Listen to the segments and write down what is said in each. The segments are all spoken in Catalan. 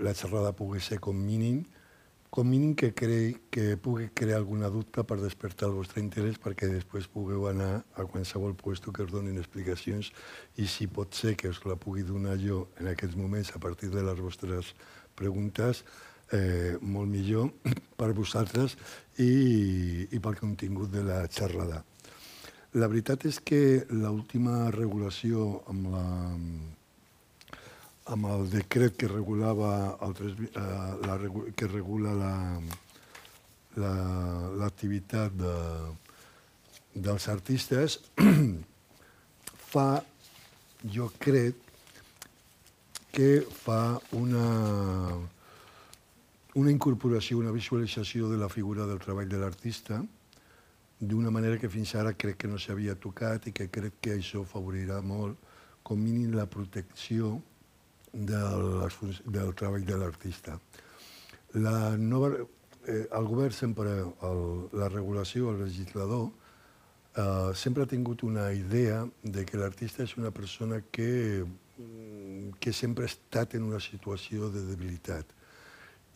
la xerrada pugui ser com mínim, com mínim que, creï, que pugui crear alguna dubte per despertar el vostre interès perquè després pugueu anar a qualsevol puesto que us donin explicacions i si pot ser que us la pugui donar jo en aquests moments a partir de les vostres preguntes, eh, molt millor per vosaltres i, i pel contingut de la xerrada. La veritat és que l'última regulació amb la, amb el decret que regulava el, eh, la, que regula l'activitat la, la, de, dels artistes fa, jo crec, que fa una, una incorporació, una visualització de la figura del treball de l'artista d'una manera que fins ara crec que no s'havia tocat i que crec que això favorirà molt, com mínim la protecció del, del treball de l'artista. La nova, eh, el govern sempre, el, la regulació, el legislador, eh, sempre ha tingut una idea de que l'artista és una persona que, mm, que sempre ha estat en una situació de debilitat.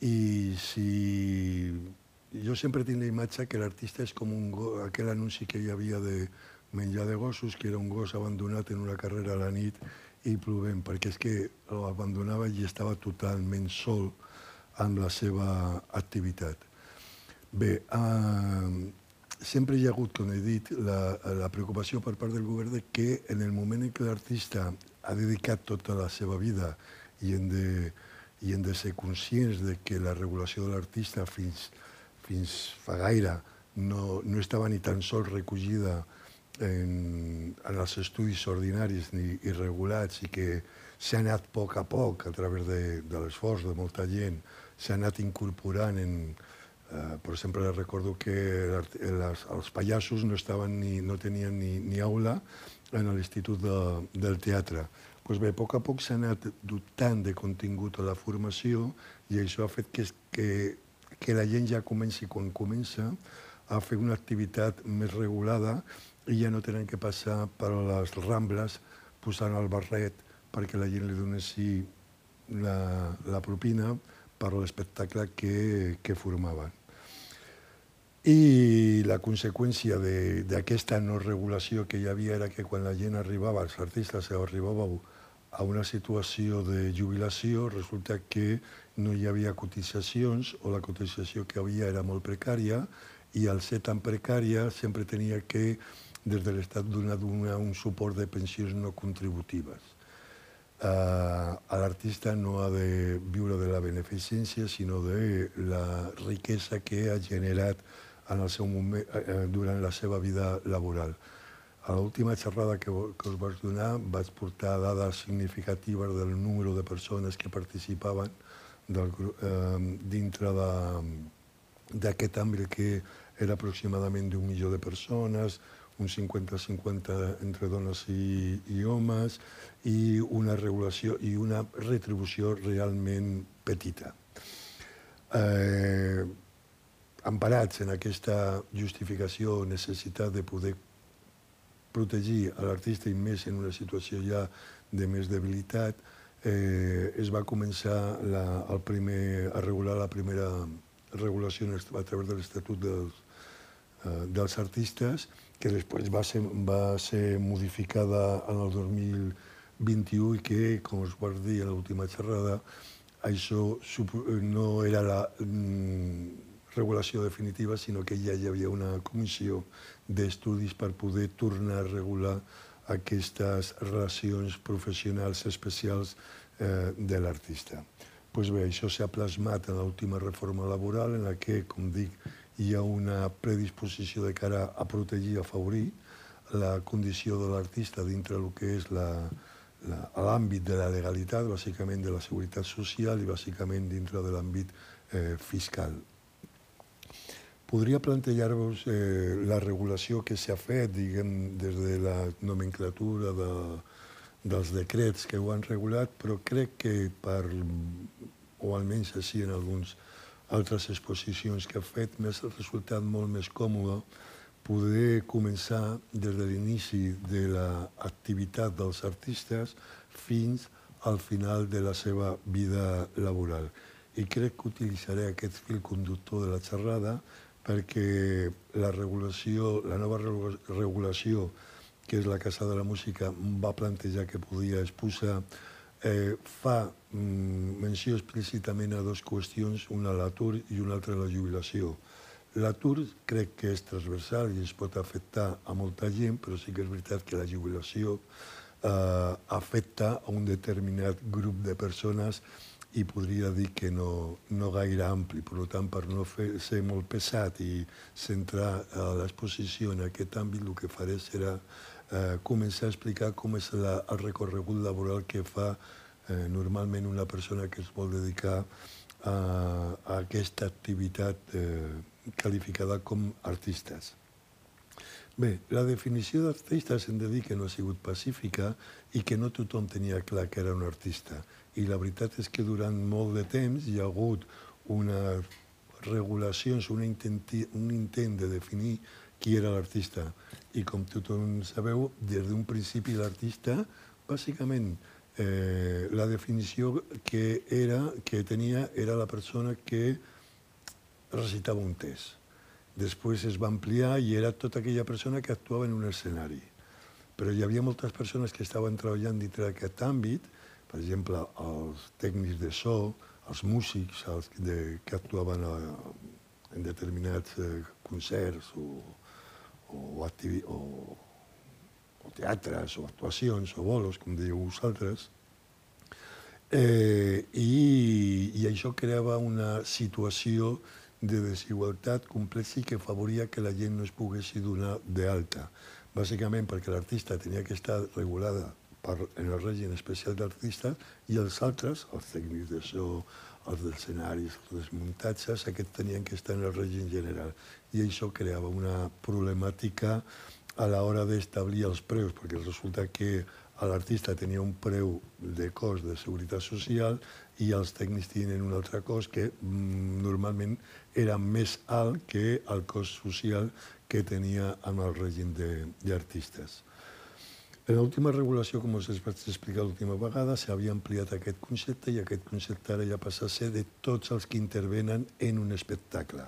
I si... Jo sempre tinc la imatge que l'artista és com un go, aquell anunci que hi havia de menjar de gossos, que era un gos abandonat en una carrera a la nit i plovent, perquè és que l'abandonava i estava totalment sol amb la seva activitat. Bé, eh, sempre hi ha hagut, com he dit, la, la preocupació per part del govern de que en el moment en què l'artista ha dedicat tota la seva vida i hem de, i hem de ser conscients de que la regulació de l'artista fins, fins fa gaire no, no estava ni tan sols recollida en, en els estudis ordinaris ni irregulats i que s'ha anat a poc a poc a través de, de l'esforç de molta gent, s'ha anat incorporant en, eh, per exemple, recordo que les, els pallassos no, estaven ni, no tenien ni, ni aula en l'Institut de, del Teatre. Pues bé, a poc a poc s'ha anat dotant de contingut a la formació i això ha fet que, que, que la gent ja comenci, quan comença, a fer una activitat més regulada i ja no tenen que passar per les Rambles posant el barret perquè la gent li donessi la, la propina per l'espectacle que, que formaven. I la conseqüència d'aquesta no regulació que hi havia era que quan la gent arribava, els artistes arribàveu a una situació de jubilació, resulta que no hi havia cotitzacions o la cotització que havia era molt precària i al ser tan precària sempre tenia que des de l'Estat donar un suport de pensions no contributives. Uh, l'artista no ha de viure de la beneficència, sinó de la riquesa que ha generat en el seu moment, uh, durant la seva vida laboral. A l'última xerrada que, que us vaig donar vaig portar dades significatives del número de persones que participaven del, uh, dintre d'aquest àmbit que era aproximadament d'un milió de persones, un 50-50 entre dones i, i homes, i una regulació i una retribució realment petita. Eh, emparats en aquesta justificació necessitat de poder protegir a l'artista i més en una situació ja de més debilitat, eh, es va començar la, el primer, a regular la primera regulació a través de l'Estatut dels, eh, dels Artistes, que després va ser, va ser modificada en el 2021 i que, com us vaig dir a l'última xerrada, això no era la mm, regulació definitiva, sinó que ja hi havia una comissió d'estudis per poder tornar a regular aquestes relacions professionals especials eh, de l'artista. Pues bé, això s'ha plasmat en l'última reforma laboral, en la que, com dic, hi ha una predisposició de cara a protegir, a afavorir la condició de l'artista dintre del que és l'àmbit de la legalitat, bàsicament de la seguretat social i bàsicament dintre de l'àmbit eh, fiscal. Podria plantejar-vos eh, la regulació que s'ha fet, diguem, des de la nomenclatura de, dels decrets que ho han regulat, però crec que per, o almenys així en alguns altres exposicions que ha fet, m'ha resultat molt més còmode poder començar des de l'inici de l'activitat dels artistes fins al final de la seva vida laboral. I crec que utilitzaré aquest fil conductor de la xerrada perquè la regulació, la nova regulació, que és la Casa de la Música, va plantejar que podia exposar, eh, fa menció explícitament a dues qüestions, una l'atur i una altra la jubilació. L'atur crec que és transversal i es pot afectar a molta gent, però sí que és veritat que la jubilació eh, afecta a un determinat grup de persones i podria dir que no, no gaire ampli. Per tant, per no fer, ser molt pesat i centrar eh, l'exposició en aquest àmbit, el que faré serà eh, començar a explicar com és la, el recorregut laboral que fa eh, normalment una persona que es vol dedicar a, a aquesta activitat eh, qualificada com artistes. Bé, la definició d'artistes hem de dir que no ha sigut pacífica i que no tothom tenia clar que era un artista. I la veritat és que durant molt de temps hi ha hagut una regulacions, un intent, un intent de definir qui era l'artista. I com tothom sabeu, des d'un principi l'artista, bàsicament, eh, la definició que, era, que tenia era la persona que recitava un test. Després es va ampliar i era tota aquella persona que actuava en un escenari. Però hi havia moltes persones que estaven treballant dintre d'aquest àmbit, per exemple, els tècnics de so, els músics els de, que actuaven a, en determinats eh, concerts o, o, activi, o, teatres o actuacions o bolos, com dieu vosaltres, eh, i, i això creava una situació de desigualtat complexa i que favoria que la gent no es pogués donar d'alta. Bàsicament perquè l'artista tenia que estar regulada per, en el règim especial d'artista i els altres, els tècnics de so, els dels escenaris, els desmuntatges, aquests tenien que estar en el règim general. I això creava una problemàtica a l'hora d'establir els preus, perquè resulta que l'artista tenia un preu de cost de seguretat social i els tècnics tenen un altre cost que mm, normalment era més alt que el cost social que tenia amb el règim d'artistes. En l'última regulació, com us vaig explicar l'última vegada, s'havia ampliat aquest concepte i aquest concepte ara ja passa a ser de tots els que intervenen en un espectacle.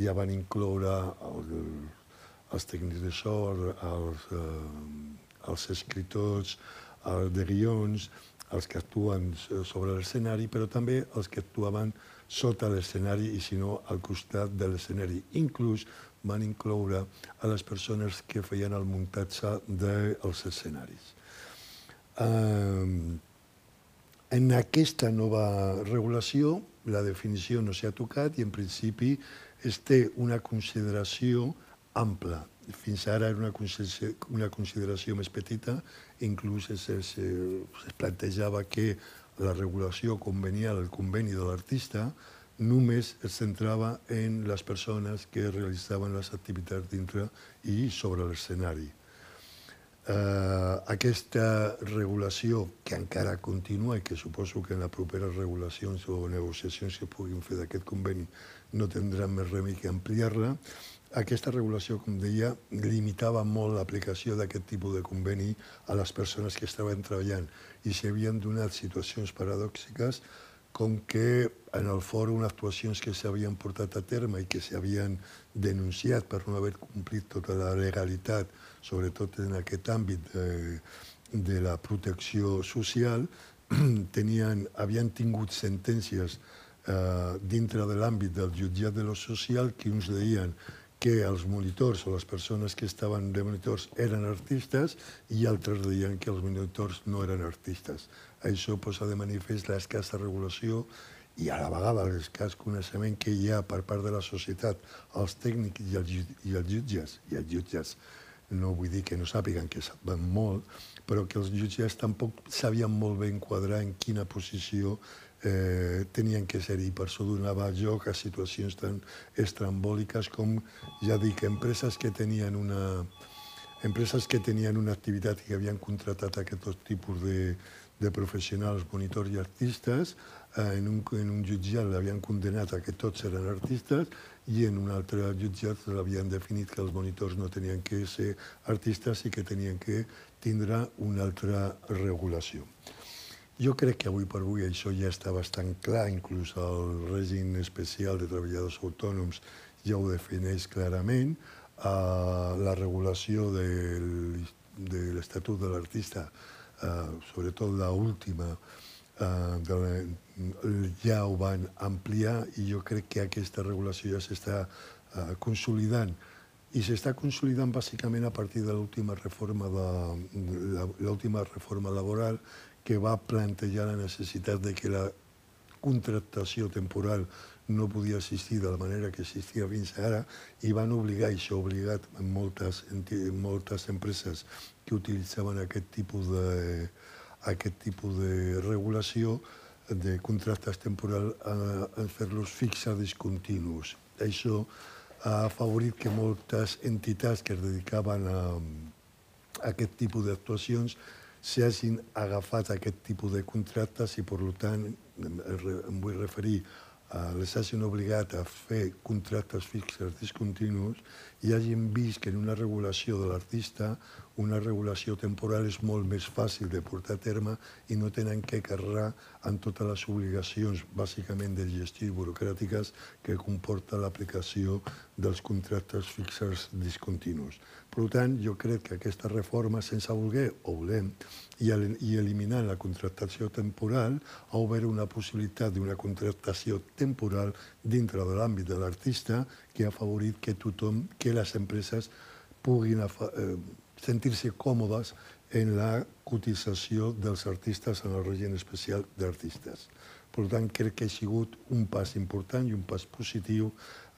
Ja van incloure el, els tècnics de so, els, eh, els escriptors els de guions, els que actuen sobre l'escenari, però també els que actuaven sota l'escenari i, si no, al costat de l'escenari. Inclús van incloure a les persones que feien el muntatge dels escenaris. Um, en aquesta nova regulació, la definició no s'ha tocat i, en principi, es té una consideració ampla. Fins ara era una consideració, una consideració més petita, inclús es, es, es plantejava que la regulació convenial, el conveni de l'artista, només es centrava en les persones que realitzaven les activitats dintre i sobre l'escenari. Uh, aquesta regulació, que encara continua i que suposo que en les properes regulacions o negociacions que puguin fer d'aquest conveni no tindran més remei que ampliar-la, aquesta regulació, com deia, limitava molt l'aplicació d'aquest tipus de conveni a les persones que estaven treballant. I s'hi havien donat situacions paradòxiques com que en el fòrum actuacions que s'havien portat a terme i que s'havien denunciat per no haver complit tota la legalitat, sobretot en aquest àmbit de, de la protecció social, tenien, havien tingut sentències eh, dintre de l'àmbit del jutjat de lo social que uns deien que els monitors o les persones que estaven de monitors eren artistes i altres deien que els monitors no eren artistes. Això posa de manifest l'escassa regulació i a la vegada l'escàs coneixement que hi ha per part de la societat, els tècnics i els, i els jutges, i els jutges no vull dir que no sàpiguen que saben molt, però que els jutges tampoc sabien molt bé enquadrar en quina posició eh, tenien que ser i per això donava joc a situacions tan estrambòliques com, ja dic, empreses que tenien una, empreses que tenien una activitat i que havien contratat aquest tipus de, de professionals, monitors i artistes, eh, en, un, en un jutjat l'havien condenat a que tots eren artistes i en un altre jutjat l'havien definit que els monitors no tenien que ser artistes i que tenien que tindre una altra regulació. Jo crec que avui per avui això ja està bastant clar, inclús el règim especial de treballadors autònoms ja ho defineix clarament. Uh, la regulació del, de l'Estatut de l'Artista, uh, sobretot l'última, uh, ja ho van ampliar i jo crec que aquesta regulació ja s'està uh, consolidant i s'està consolidant bàsicament a partir de l'última reforma, de, l'última reforma laboral que va plantejar la necessitat de que la contractació temporal no podia assistir de la manera que assistia fins ara i van obligar, i això obligat moltes, moltes empreses que utilitzaven aquest tipus de, aquest tipus de regulació de contractes temporals a, a fer-los fixes discontinus. Això ha afavorit que moltes entitats que es dedicaven a, a aquest tipus d'actuacions s'hagin agafat a aquest tipus de contractes i, per tant, em vull referir les hagin obligat a fer contractes fixes discontinus i hagin vist que en una regulació de l'artista una regulació temporal és molt més fàcil de portar a terme i no tenen que carregar amb totes les obligacions, bàsicament de gestió burocràtiques, que comporta l'aplicació dels contractes fixes discontinus. Per tant, jo crec que aquesta reforma, sense voler o volem, i, i eliminant la contractació temporal, ha obert una possibilitat d'una contractació temporal dintre de l'àmbit de l'artista que ha favorit que tothom, que les empreses puguin eh, sentir-se còmodes en la cotització dels artistes en el règim especial d'artistes. Per tant, crec que ha sigut un pas important i un pas positiu,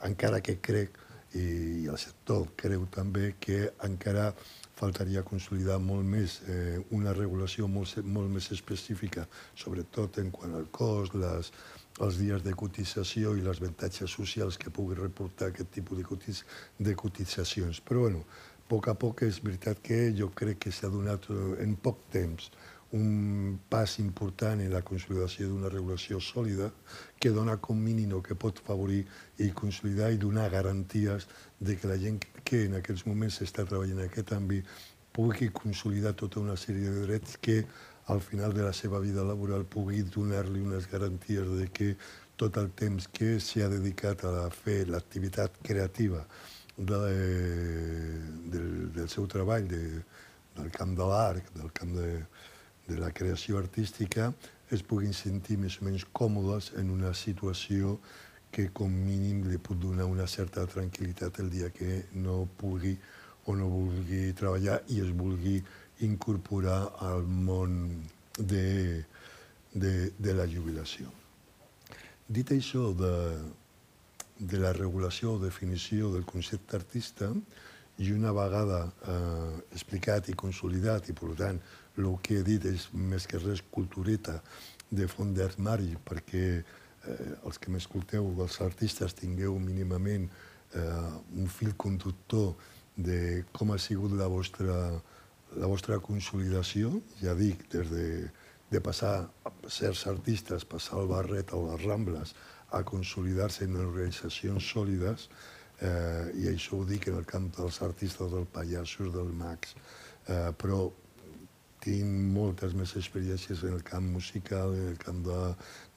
encara que crec, i el sector creu també, que encara faltaria consolidar molt més eh, una regulació molt, molt més específica, sobretot en quant al cost, les, els dies de cotització i les avantatges socials que pugui reportar aquest tipus de, cotiz, de cotitzacions. Però, bueno, a poc a poc és veritat que jo crec que s'ha donat eh, en poc temps un pas important en la consolidació d'una regulació sòlida que dona com mínim que pot favorir i consolidar i donar garanties de que la gent que en aquests moments està treballant en aquest àmbit pugui consolidar tota una sèrie de drets que al final de la seva vida laboral pugui donar-li unes garanties de que tot el temps que s'ha dedicat a fer l'activitat creativa de, del, del seu treball, de, del camp de l'art, del camp de, de la creació artística, es puguin sentir més o menys còmodes en una situació que com mínim li pot donar una certa tranquil·litat el dia que no pugui o no vulgui treballar i es vulgui incorporar al món de, de, de la jubilació. Dit això de, de la regulació o definició del concepte artista i una vegada eh, explicat i consolidat, i per tant el que he dit és més que res cultureta de font d'armari perquè eh, els que m'escolteu, els artistes, tingueu mínimament eh, un fil conductor de com ha sigut la vostra, la vostra consolidació, ja dic, des de, de passar certs artistes, passar el barret o les Rambles, a consolidar-se en organitzacions sòlides, eh, i això ho dic en el camp dels artistes, dels pallassos, dels mags, eh, però tinc moltes més experiències en el camp musical, en el camp de,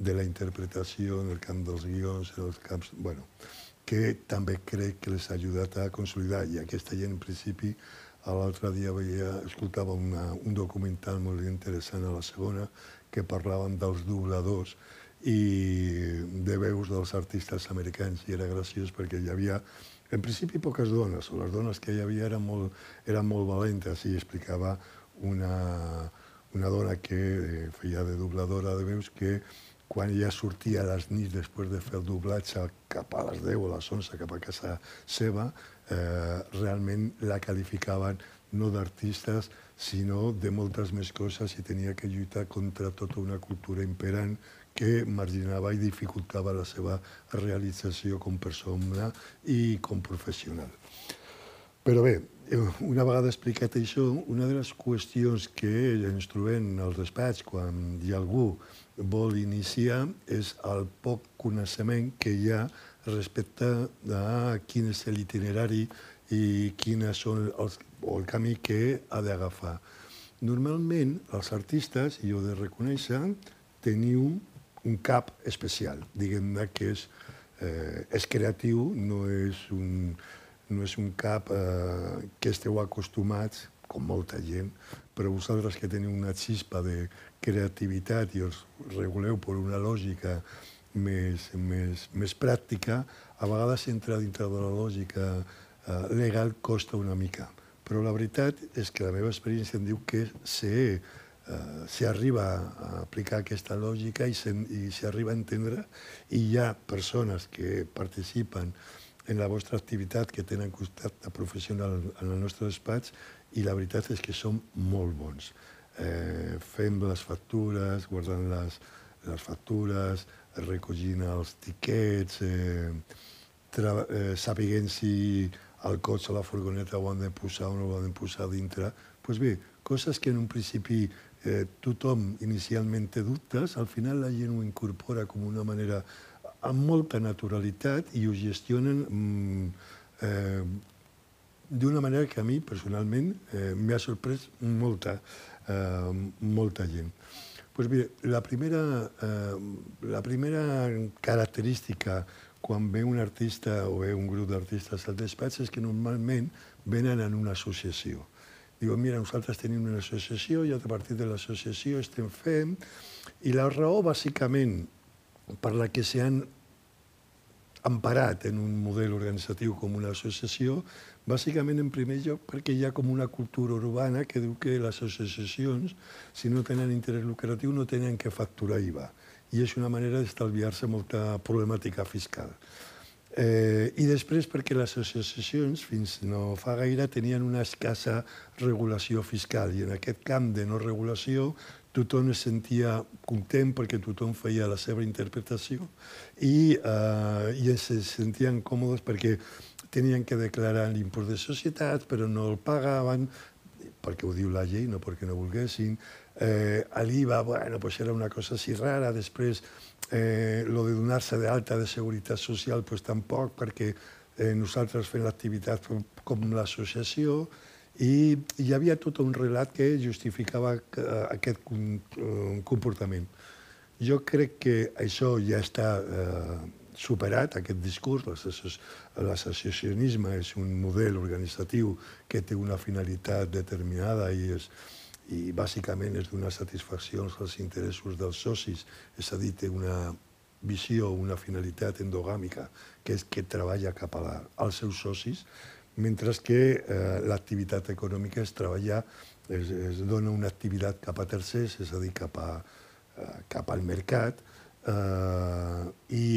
de la interpretació, en el camp dels guions, en els camps... Bueno, que també crec que les ha ajudat a consolidar. I aquesta gent, en principi, l'altre dia veia, escoltava una, un documental molt interessant a la segona que parlaven dels dobladors i de veus dels artistes americans i era graciós perquè hi havia en principi poques dones, o les dones que hi havia eren molt, eren molt valentes i explicava una, una dona que eh, feia de dobladora de veus que quan ella sortia a les nits després de fer el doblatge cap a les 10 o les 11 cap a casa seva, eh, realment la qualificaven no d'artistes, sinó de moltes més coses i tenia que lluitar contra tota una cultura imperant que marginava i dificultava la seva realització com persona i com professional. Però bé, una vegada explicat això, una de les qüestions que ens trobem al despatx quan hi ha algú vol iniciar és el poc coneixement que hi ha respecte a quin és l'itinerari i quines són els, el camí que ha d'agafar. Normalment, els artistes, i ho de reconèixer, teniu un cap especial, diguem-ne que és, eh, és creatiu, no és un, no és un cap eh, que esteu acostumats, com molta gent, però vosaltres que teniu una xispa de creativitat i us reguleu per una lògica més, més, més pràctica, a vegades entrar dintre de la lògica eh, legal costa una mica. Però la veritat és que la meva experiència em diu que se, eh, s'arriba a aplicar aquesta lògica i s'arriba a entendre i hi ha persones que participen en la vostra activitat, que tenen costat professional en el nostre despatx, i la veritat és que som molt bons. Eh, fem les factures, guardant les, les factures, recollint els tiquets, eh, eh, sapiguent si el cotxe o la furgoneta ho han de posar o no ho han de posar dintre. Doncs pues bé, coses que en un principi eh, tothom inicialment té dubtes, al final la gent ho incorpora com una manera amb molta naturalitat i ho gestionen mm, eh, d'una manera que a mi, personalment, eh, m'ha sorprès molta, eh, molta gent. Pues bé, la primera, eh, la primera característica quan ve un artista o ve un grup d'artistes al despatx és que normalment venen en una associació. Diuen, mira, nosaltres tenim una associació i a partir de l'associació estem fent... I la raó, bàsicament, per la que s'han emparat en un model organitzatiu com una associació, bàsicament, en primer lloc, perquè hi ha com una cultura urbana que diu que les associacions, si no tenen interès lucratiu, no tenen que facturar IVA. I és una manera d'estalviar-se molta problemàtica fiscal. Eh, I després perquè les associacions, fins no fa gaire, tenien una escassa regulació fiscal i en aquest camp de no regulació tothom es sentia content perquè tothom feia la seva interpretació i, eh, i es sentien còmodes perquè tenien que declarar l'impost de societats, però no el pagaven, perquè ho diu la llei, no perquè no volguessin. Eh, L'IVA, bueno, pues era una cosa així rara. Després, eh, lo de donar-se d'alta de seguretat social, pues tampoc, perquè eh, nosaltres fem l'activitat com, l'associació, i hi havia tot un relat que justificava aquest comportament. Jo crec que això ja està eh, superat, aquest discurs. L'associacionisme és un model organitzatiu que té una finalitat determinada i, és, i bàsicament és donar satisfaccions als interessos dels socis, és a dir, té una visió, una finalitat endogàmica, que és que treballa cap a als seus socis, mentre que eh, l'activitat econòmica és treballar, es, es dona una activitat cap a tercers, és a dir, cap, a, eh, cap al mercat, eh, i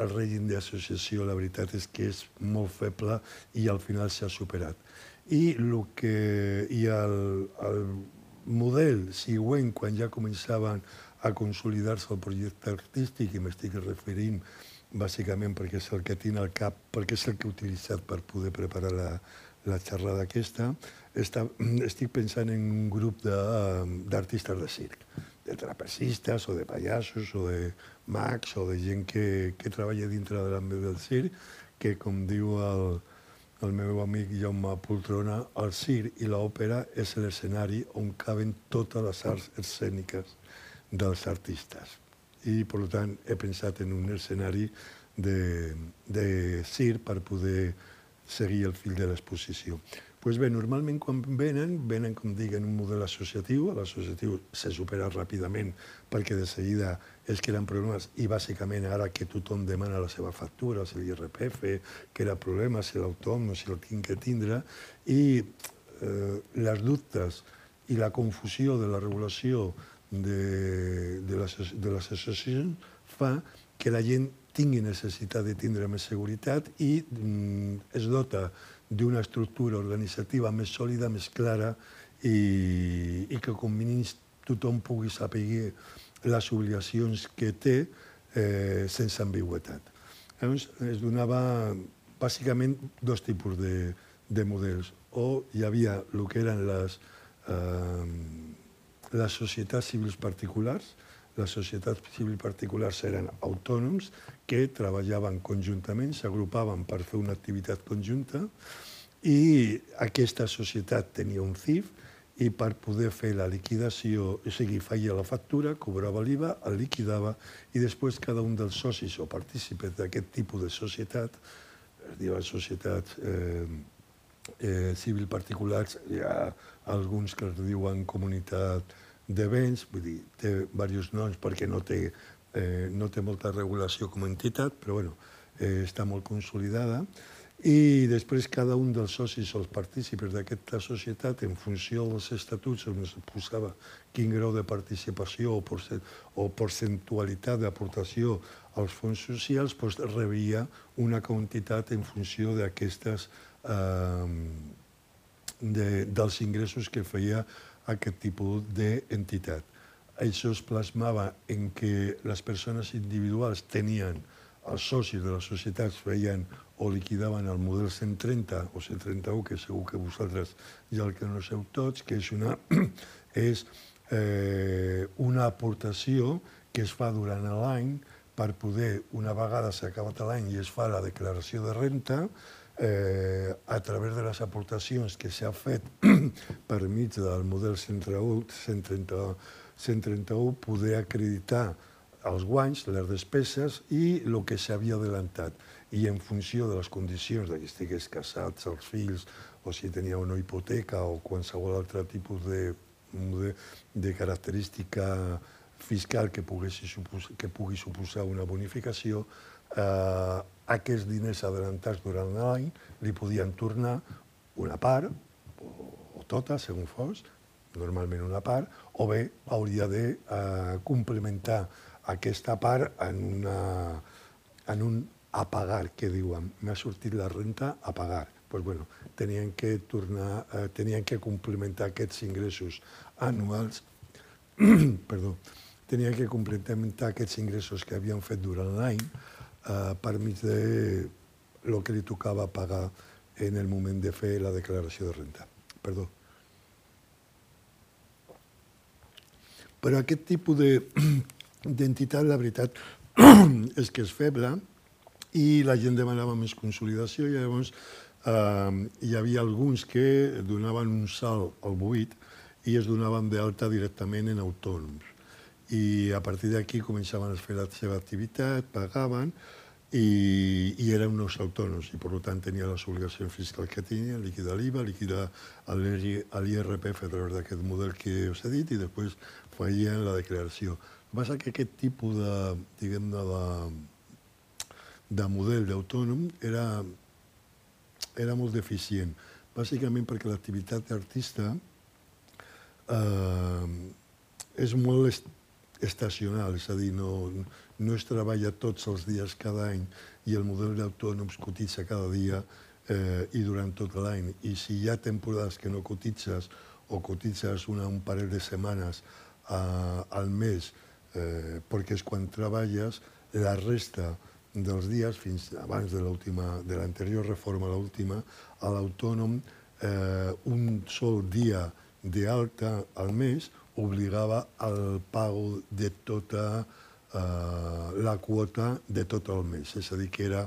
el règim d'associació, la veritat és que és molt feble i al final s'ha superat. I, el que, i el, el model següent, quan ja començaven a consolidar-se el projecte artístic, i m'estic referint bàsicament perquè és el que tinc al cap, perquè és el que he utilitzat per poder preparar la, la xerrada aquesta, està, estic pensant en un grup d'artistes de, de circ, de trapezistes o de pallassos o de mags o de gent que, que treballa dintre de l'àmbit del circ, que com diu el, el meu amic Jaume Poltrona, el circ i l'òpera és l'escenari on caben totes les arts escèniques dels artistes i per tant he pensat en un escenari de, de circ per poder seguir el fil de l'exposició. Pues bé, normalment quan venen, venen, com dic, en un model associatiu. L'associatiu se supera ràpidament perquè de seguida es creen problemes i bàsicament ara que tothom demana la seva factura, si l'IRPF, que era problema, si l'autònom, si el tinc que tindre, i eh, les dubtes i la confusió de la regulació de, de, associacions fa que la gent tingui necessitat de tindre més seguretat i mm, es dota d'una estructura organitzativa més sòlida, més clara i, i que com mínim tothom pugui saber les obligacions que té eh, sense ambigüetat. Llavors, es donava bàsicament dos tipus de, de models. O hi havia el que eren les, eh, les societats civils particulars. Les societats civils particulars eren autònoms que treballaven conjuntament, s'agrupaven per fer una activitat conjunta i aquesta societat tenia un CIF i per poder fer la liquidació, o sigui, feia la factura, cobrava l'IVA, el liquidava i després cada un dels socis o partícipes d'aquest tipus de societat, es diuen societats eh, eh, civil particulars, hi ha alguns que es diuen comunitat de béns, vull dir, té diversos noms perquè no té, eh, no té molta regulació com a entitat, però bueno, eh, està molt consolidada. I després cada un dels socis o els partícipes d'aquesta societat, en funció dels estatuts on es posava quin grau de participació o, o percentualitat d'aportació als fons socials, doncs rebia una quantitat en funció d'aquestes eh, de, dels ingressos que feia aquest tipus d'entitat. Això es plasmava en que les persones individuals tenien els socis de les societats feien o liquidaven el model 130 o 131, que segur que vosaltres ja el que no sé tots, que és una, és, eh, una aportació que es fa durant l'any per poder, una vegada s'ha acabat l'any i es fa la declaració de renta, eh, a través de les aportacions que s'ha fet per mig del model 131, 130, 131 poder acreditar els guanys, les despeses i el que s'havia adelantat. I en funció de les condicions de que estigués casats, els fills, o si tenia una hipoteca o qualsevol altre tipus de, de, de característica fiscal que, pogués, que pugui suposar una bonificació, eh, aquests diners adelantats durant l'any li podien tornar una part, o, o tota, segons fos, normalment una part, o bé hauria de eh, complementar aquesta part en, una, en un a pagar, que diuen, m'ha sortit la renta a pagar. Pues bueno, tenien que tornar, eh, tenien que complementar aquests ingressos anuals, perdó, tenien que complementar aquests ingressos que havien fet durant l'any eh, per mig de lo que li tocava pagar en el moment de fer la declaració de renta. Perdó. Però aquest tipus de d'entitat, la veritat és que és feble i la gent demanava més consolidació i llavors eh, hi havia alguns que donaven un salt al buit i es donaven d'alta directament en autònoms. I a partir d'aquí començaven a fer la seva activitat, pagaven, i, i eren uns autònoms i per tant tenia les obligacions fiscals que tenia, liquidar l'IVA, liquidar l'IRPF a través d'aquest model que us he dit i després feien la declaració. Passa que aquest tipus de, diguem de, de model d'autònom era, era molt deficient, bàsicament perquè l'activitat d'artista eh, és molt estacional, és a dir, no, no es treballa tots els dies cada any i el model d'autònoms cotitza cada dia eh, i durant tot l'any. I si hi ha temporades que no cotitzes o cotitzes una, un parell de setmanes eh, al mes eh, perquè és quan treballes la resta dels dies, fins abans de l'última, de l'anterior reforma, l'última, a l'autònom eh, un sol dia d'alta al mes obligava al pago de tota eh, la quota de tot el mes. És a dir, que era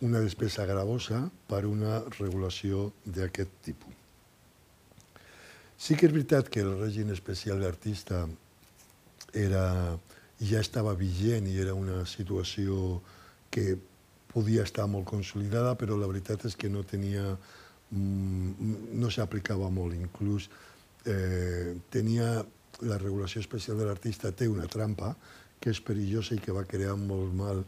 una despesa gravosa per una regulació d'aquest tipus. Sí que és veritat que el règim especial d'artista era, ja estava vigent i era una situació que podia estar molt consolidada, però la veritat és que no tenia, mm, no s'aplicava molt. Inclús eh, tenia, la regulació especial de l'artista té una trampa que és perillosa i que va crear molt mal,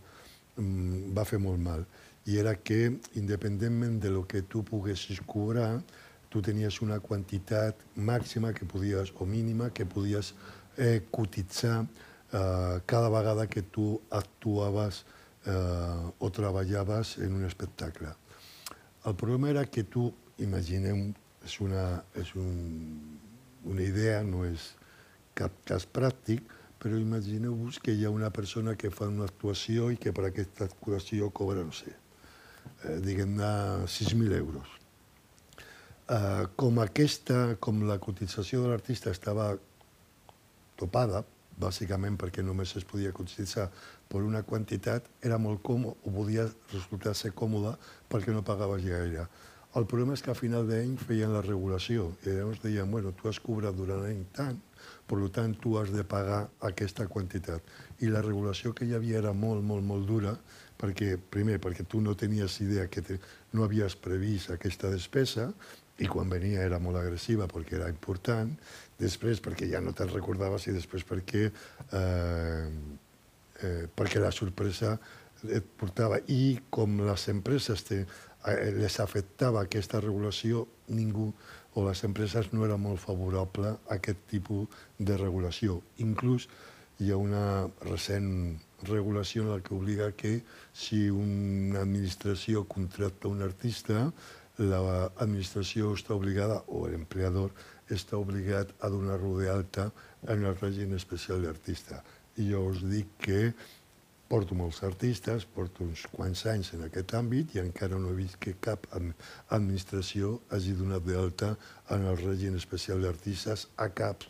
mm, va fer molt mal. I era que, independentment de lo que tu poguessis cobrar, tu tenies una quantitat màxima que podies, o mínima que podies eh, cotitzar eh, cada vegada que tu actuaves eh, o treballaves en un espectacle. El problema era que tu, imaginem, és una, és un, una idea, no és cap cas pràctic, però imagineu-vos que hi ha una persona que fa una actuació i que per aquesta actuació cobra, no sé, eh, diguem-ne 6.000 euros. Eh, com aquesta, com la cotització de l'artista estava topada, bàsicament perquè només es podia cotitzar per una quantitat, era molt còmode, o podia resultar ser còmode perquè no pagaves gaire. El problema és que a final d'any feien la regulació i llavors deien, bueno, tu has cobrat durant l'any tant, per tant, tu has de pagar aquesta quantitat. I la regulació que hi havia era molt, molt, molt dura, perquè, primer, perquè tu no tenies idea que te, no havies previst aquesta despesa, i quan venia era molt agressiva perquè era important, després perquè ja no te'n recordaves i després perquè, eh, eh, perquè la sorpresa et portava. I com les empreses te, eh, les afectava aquesta regulació, ningú o les empreses no era molt favorable a aquest tipus de regulació. Inclús hi ha una recent regulació en la que obliga que si una administració contracta un artista, l'administració està obligada, o l'empleador està obligat a donar-lo d'alta en el règim especial d'artista. I jo us dic que porto molts artistes, porto uns quants anys en aquest àmbit i encara no he vist que cap administració hagi donat d'alta en el règim especial d'artistes a cap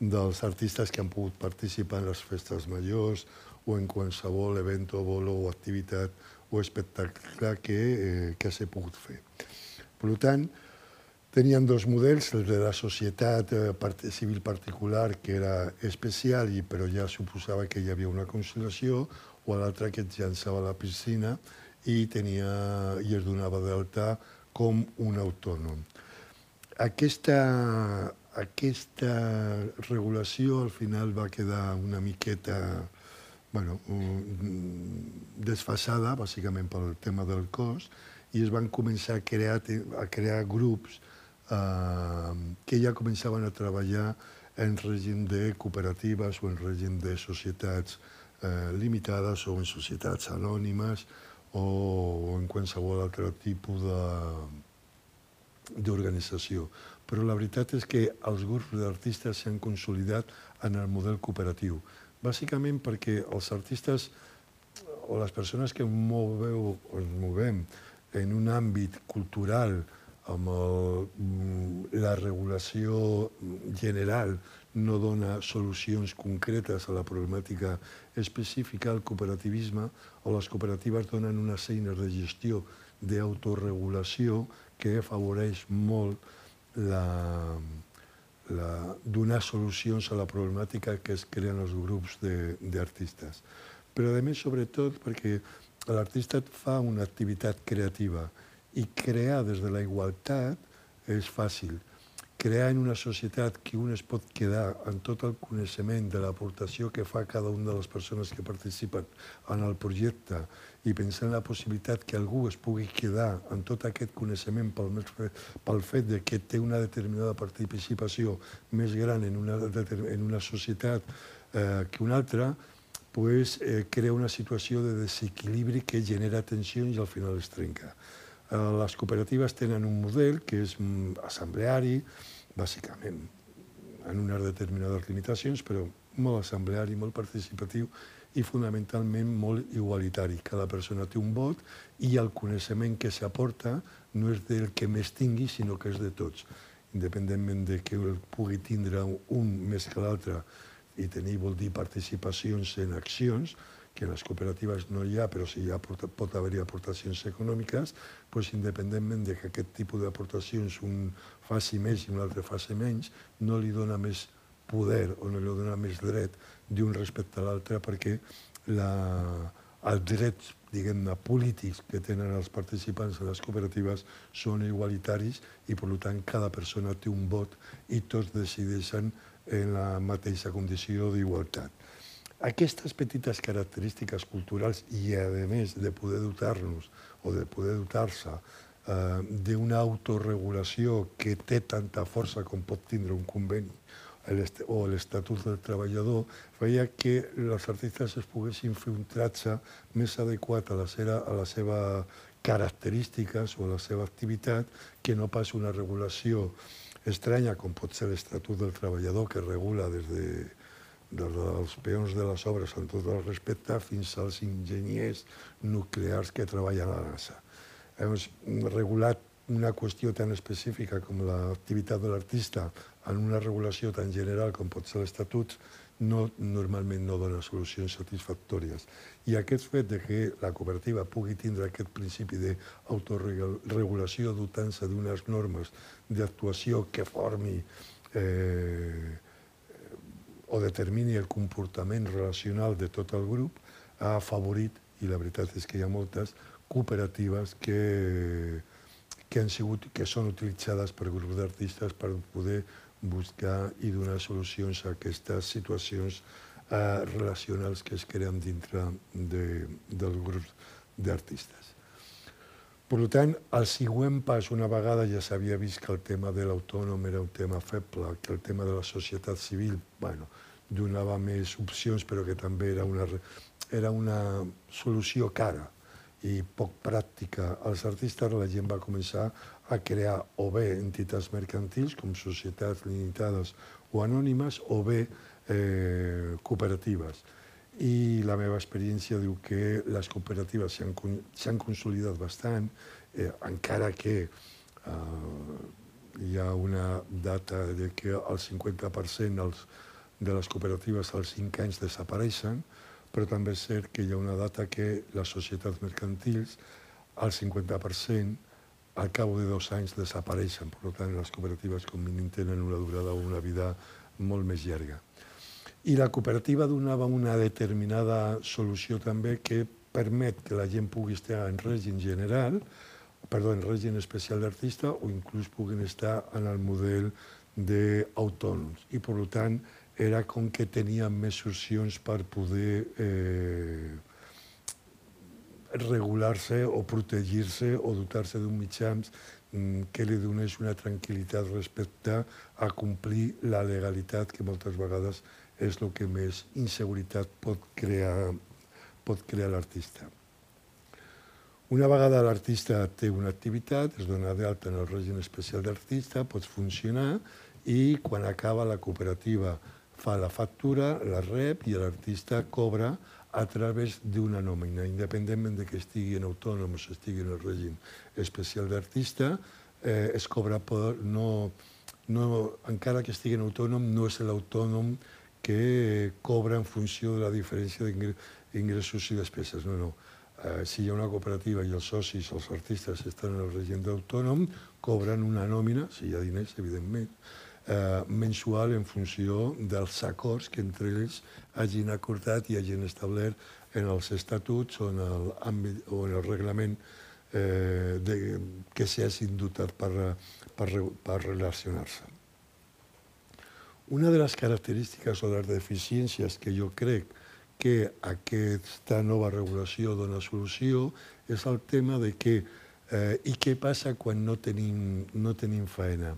dels artistes que han pogut participar en les festes majors o en qualsevol event o bolo o activitat o espectacle que, eh, que s'ha pogut fer. Per tant, tenien dos models, el de la societat eh, civil particular, que era especial, i, però ja suposava que hi havia una conciliació, o l'altre que et llançava a la piscina i, tenia, i es donava d'alta com un autònom. Aquesta, aquesta regulació al final va quedar una miqueta bueno, desfasada, bàsicament pel tema del cost, i es van començar a crear, a crear grups eh, que ja començaven a treballar en règim de cooperatives o en règim de societats eh, limitades o en societats anònimes o, en qualsevol altre tipus d'organització. Però la veritat és que els grups d'artistes s'han consolidat en el model cooperatiu, bàsicament perquè els artistes o les persones que moveu, ens movem en un àmbit cultural amb el, mm, la regulació general no dona solucions concretes a la problemàtica específica, el cooperativisme o les cooperatives donen unes eines de gestió d'autoregulació que afavoreix molt la, la, donar solucions a la problemàtica que es creen els grups d'artistes. Però, a més, sobretot, perquè l'artista fa una activitat creativa i crear des de la igualtat és fàcil. Crear en una societat que un es pot quedar en tot el coneixement de l'aportació que fa cada una de les persones que participen en el projecte i pensar en la possibilitat que algú es pugui quedar en tot aquest coneixement pel, pel fet de que té una determinada participació més gran en una, en una societat eh, que una altra, pues, eh, crea una situació de desequilibri que genera tensions i al final es trenca. Eh, les cooperatives tenen un model que és mm, assembleari, bàsicament en unes determinades limitacions, però molt assembleari, molt participatiu i fonamentalment molt igualitari. Cada persona té un vot i el coneixement que s'aporta no és del que més tingui, sinó que és de tots. Independentment de que el pugui tindre un més que l'altre, i tenir vol dir participacions en accions, que les cooperatives no hi ha, però si hi ha, pot haver-hi aportacions econòmiques, doncs independentment de que aquest tipus d'aportacions un faci més i un altre faci menys, no li dona més poder o no li dona més dret d'un respecte a l'altre perquè la, els drets diguem-ne, polítics que tenen els participants de les cooperatives són igualitaris i, per tant, cada persona té un vot i tots decideixen en la mateixa condició d'igualtat. Aquestes petites característiques culturals i, a més, de poder dotar-nos o de poder dotar-se eh, d'una autorregulació que té tanta força com pot tindre un conveni o l'Estatut del Treballador, feia que els artistes es poguessin fer un tratge més adequat a la, seva, a la seva característiques o a la seva activitat que no pas una regulació estranya, com pot ser l'Estatut del Treballador, que regula des de des dels peons de les obres amb tot el respecte fins als enginyers nuclears que treballen a la NASA. Hem regulat una qüestió tan específica com l'activitat de l'artista en una regulació tan general com pot ser l'Estatut no, normalment no dona solucions satisfactòries. I aquest fet de que la cooperativa pugui tindre aquest principi d'autoregulació dotant-se d'unes normes d'actuació que formi eh, o determini el comportament relacional de tot el grup, ha afavorit, i la veritat és que hi ha moltes, cooperatives que, que, han sigut, que són utilitzades per grups d'artistes per poder buscar i donar solucions a aquestes situacions eh, relacionals que es creen dintre de, dels grups d'artistes. Per tant, el següent pas, una vegada ja s'havia vist que el tema de l'autònom era un tema feble, que el tema de la societat civil bueno, donava més opcions, però que també era una, era una solució cara i poc pràctica als artistes, la gent va començar a crear o bé entitats mercantils, com societats limitades o anònimes, o bé eh, cooperatives. I la meva experiència diu que les cooperatives s'han consolidat bastant, eh, encara que eh, hi ha una data de que el 50% els, de les cooperatives als 5 anys desapareixen, però també és cert que hi ha una data que les societats mercantils, al 50%, al cap de dos anys desapareixen. Per tant, les cooperatives com mínim tenen una durada o una vida molt més llarga. I la cooperativa donava una determinada solució també que permet que la gent pugui estar en règim general, perdó, en règim especial d'artista o inclús puguin estar en el model d'autònoms. I, per tant, era com que tenien més opcions per poder eh, regular-se o protegir-se o dotar-se d'un mitjans mm, que li donés una tranquil·litat respecte a complir la legalitat, que moltes vegades és el que més inseguretat pot crear, pot crear l'artista. Una vegada l'artista té una activitat, es dona d'alta en el règim especial d'artista, pot funcionar i quan acaba la cooperativa fa la factura, la rep i l'artista cobra a través d'una nòmina, independentment de que estigui en autònom o estigui en el règim especial d'artista, eh, es cobra per no, no, encara que estigui en autònom, no és l'autònom que cobra en funció de la diferència d'ingressos i despeses. No, no. Eh, si hi ha una cooperativa i els socis, els artistes, estan en el règim d'autònom, cobren una nòmina, si hi ha diners, evidentment, eh, mensual en funció dels acords que entre ells hagin acordat i hagin establert en els estatuts o en el, àmbit, o en el reglament eh, de, que s'hagin dotat per, per, per relacionar-se. Una de les característiques o les deficiències que jo crec que aquesta nova regulació dona solució és el tema de que eh, i què passa quan no tenim, no tenim feina.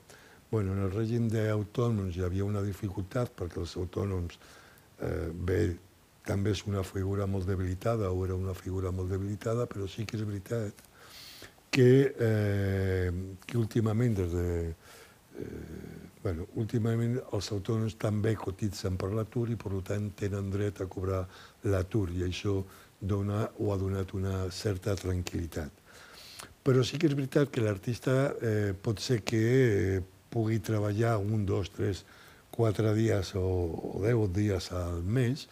Bueno, en el règim d'autònoms hi havia una dificultat perquè els autònoms, eh, bé, també és una figura molt debilitada o era una figura molt debilitada, però sí que és veritat que, eh, que últimament, des de, eh, bueno, últimament els autònoms també cotitzen per l'atur i per tant tenen dret a cobrar l'atur i això dona o ha donat una certa tranquil·litat. Però sí que és veritat que l'artista eh, pot ser que eh, pugui treballar un, dos, tres, quatre dies o, o deu dies al mes,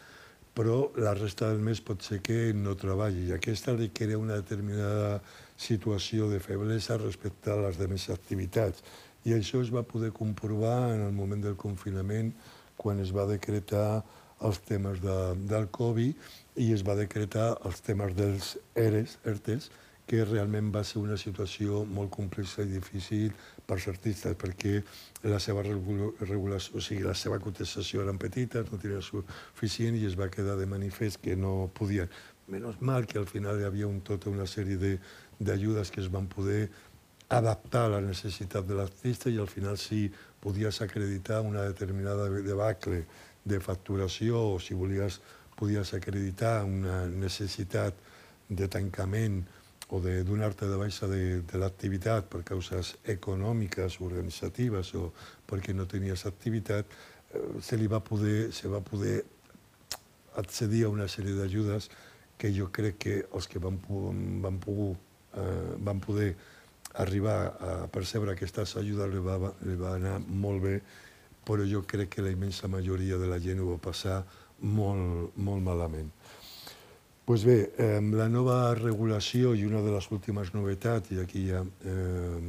però la resta del mes pot ser que no treballi. I aquesta crea una determinada situació de feblesa respecte a les demés activitats. I això es va poder comprovar en el moment del confinament, quan es va decretar els temes de, del Covid i es va decretar els temes dels ERES, ERTES, que realment va ser una situació molt complexa i difícil per als artistes, perquè la seva regulació, o sigui, la seva contestació eren petites, no tenia suficient i es va quedar de manifest que no podien. Menys mal que al final hi havia un, tota una sèrie d'ajudes que es van poder adaptar a la necessitat de l'artista i al final sí podies acreditar una determinada debacle de facturació o si volies podies acreditar una necessitat de tancament o de donar-te de baixa de, de l'activitat per causes econòmiques, organitzatives o perquè no tenies activitat, eh, se li va poder, se va poder accedir a una sèrie d'ajudes que jo crec que els que van, van, eh, van poder arribar a percebre aquestes ajudes li va, li va anar molt bé però jo crec que la immensa majoria de la gent ho va passar molt, molt malament. Pues bé, eh, la nova regulació i una de les últimes novetats, i aquí ja eh,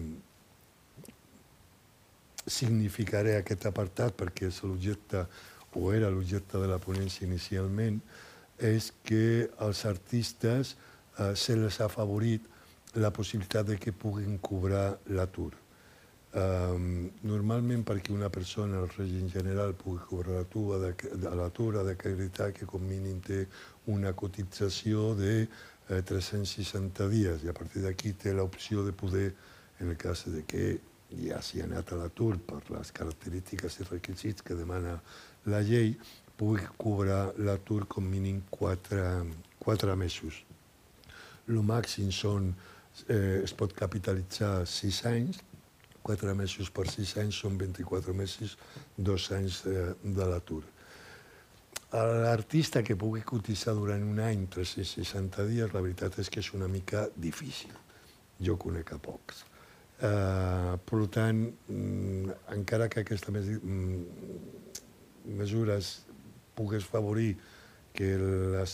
significaré aquest apartat perquè és l'objecte o era l'objecte de la ponència inicialment, és que als artistes eh, se les ha favorit la possibilitat de que puguin cobrar l'atur. Um, normalment perquè una persona al règim general pugui cobrar l'atur ha d'acreditar que com mínim té una cotització de eh, 360 dies i a partir d'aquí té l'opció de poder, en el cas de que ja s'hi ha anat a l'atur per les característiques i requisits que demana la llei, pugui cobrar l'atur com mínim 4, 4 mesos. El màxim són, eh, es pot capitalitzar 6 anys, 4 mesos per 6 anys són 24 mesos, 2 anys de, de l'atur. L'artista que pugui cotitzar durant un any, 360 dies, la veritat és que és una mica difícil. Jo conec a pocs. Uh, per tant, mm, encara que aquesta mes mm, mesures pogués favorir que les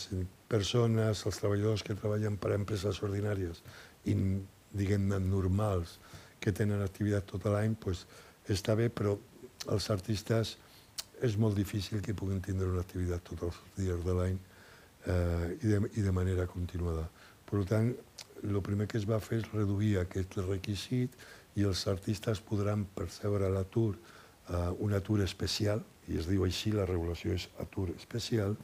persones, els treballadors que treballen per a empreses ordinàries diguem-ne, normals, que tenen activitat tot l'any, pues, està bé, però els artistes és molt difícil que puguin tindre una activitat tots els dies de l'any eh, i, de, i de manera continuada. Per tant, el primer que es va fer és reduir aquest requisit i els artistes podran percebre l'atur, eh, un atur especial, i es diu així, la regulació és atur especial,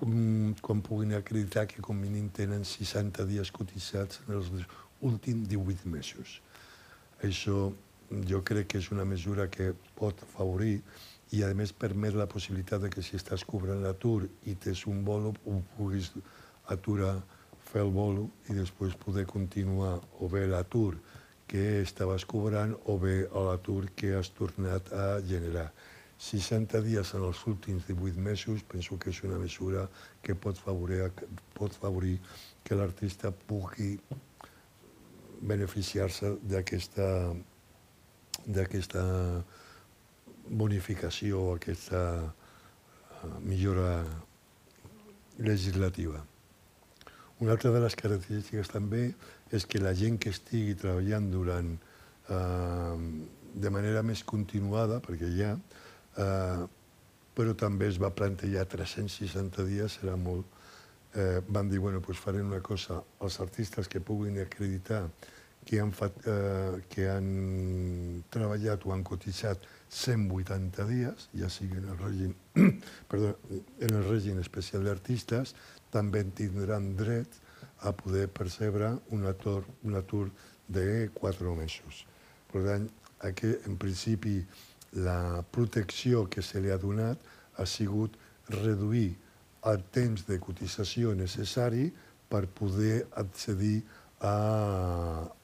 com puguin acreditar que com mínim tenen 60 dies cotitzats en els últims 18 mesos. Això jo crec que és una mesura que pot favorir i a més permet la possibilitat de que si estàs cobrant l'atur i tens un bolo, ho puguis aturar, fer el bolo i després poder continuar o bé l'atur que estaves cobrant o bé l'atur que has tornat a generar. 60 dies en els últims 18 mesos penso que és una mesura que pot favorir, pot favorir que l'artista pugui beneficiar-se d'aquesta d'aquesta bonificació, aquesta eh, millora legislativa. Una altra de les característiques també és que la gent que estigui treballant durant, eh, de manera més continuada, perquè ja, eh, però també es va plantejar 360 dies, serà molt, eh, van dir, bueno, doncs farem una cosa, els artistes que puguin acreditar que han, eh, que han treballat o han cotitzat 180 dies, ja sigui en el règim, perdó, en el règim especial d'artistes, també tindran dret a poder percebre un atur, un atur de 4 mesos. Per tant, aquí, en principi, la protecció que se li ha donat ha sigut reduir el temps de cotització necessari per poder accedir a,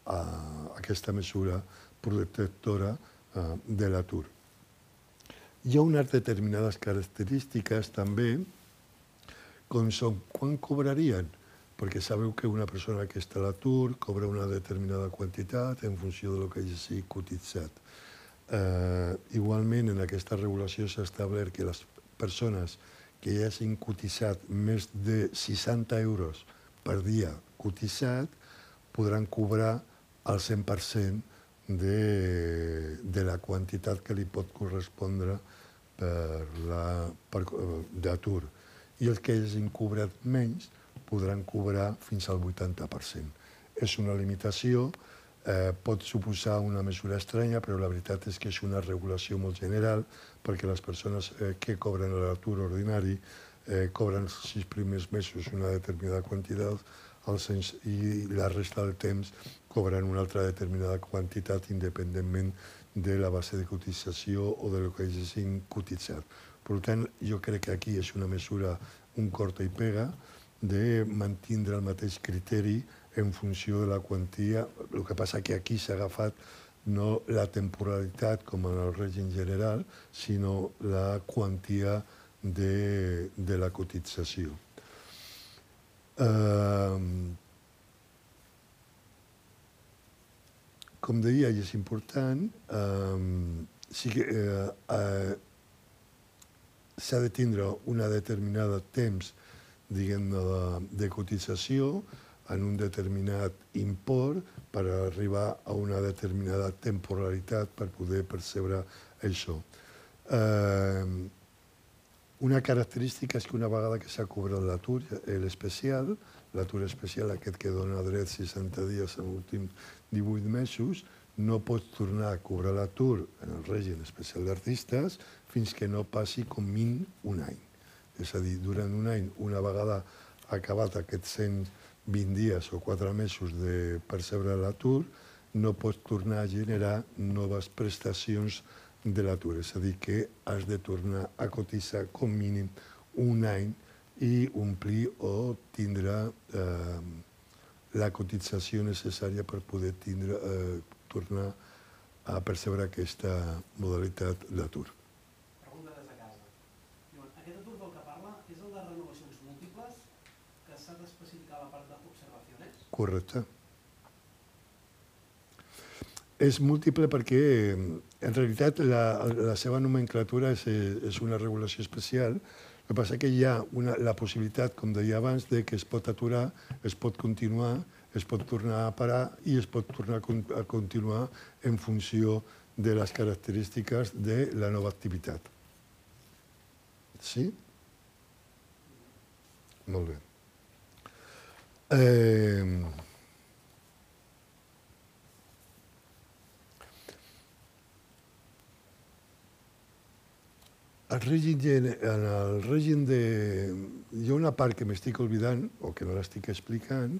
a aquesta mesura protectora eh, de l'atur. Hi ha unes determinades característiques també, com són quan cobrarien, perquè sabeu que una persona que està a l'atur cobra una determinada quantitat en funció del que hagi cotitzat. Eh, igualment, en aquesta regulació s'ha establert que les persones que ja hagin cotitzat més de 60 euros per dia cotitzat podran cobrar el 100% de, de la quantitat que li pot correspondre per la, per, eh, d'atur. I els que hagin cobrat menys podran cobrar fins al 80%. És una limitació, eh, pot suposar una mesura estranya, però la veritat és que és una regulació molt general perquè les persones eh, que cobren l'atur ordinari eh, cobren els sis primers mesos una determinada quantitat anys, i la resta del temps cobren una altra determinada quantitat independentment de la base de cotització o de lo que hagin cotitzat. Per tant, jo crec que aquí és una mesura un corta i pega de mantindre el mateix criteri en funció de la quantia. El que passa que aquí s'ha agafat no la temporalitat com en el règim general, sinó la quantia de, de la cotització. Uh, com deia, i és important, uh, sí que eh, eh, s'ha de tindre una determinada temps diguem de, de cotització en un determinat import per arribar a una determinada temporalitat per poder percebre això. Eh, una característica és que una vegada que s'ha cobrat l'atur, l'especial, l'atur especial aquest que dona dret 60 dies en últims 18 mesos, no pots tornar a cobrar l'atur en el règim especial d'artistes fins que no passi com mínim un any. És a dir, durant un any, una vegada acabat aquests 120 dies o 4 mesos de percebre l'atur, no pots tornar a generar noves prestacions de l'atur. És a dir, que has de tornar a cotitzar com mínim un any i omplir o tindre eh, la cotització necessària per poder tindre, eh, tornar a percebre aquesta modalitat d'atur. Pregunta des de casa. Diuen, aquest atur del que parla és el de renovacions múltiples que s'ha d'especificar la part d'observacions? Correcte. És múltiple perquè, en realitat, la, la seva nomenclatura és, és una regulació especial. El que passa que hi ha una, la possibilitat, com deia abans, de que es pot aturar, es pot continuar, es pot tornar a parar i es pot tornar a continuar en funció de les característiques de la nova activitat. Sí? Molt bé. Eh... El règim, en el règim de... Hi ha una part que m'estic oblidant, o que no l'estic explicant,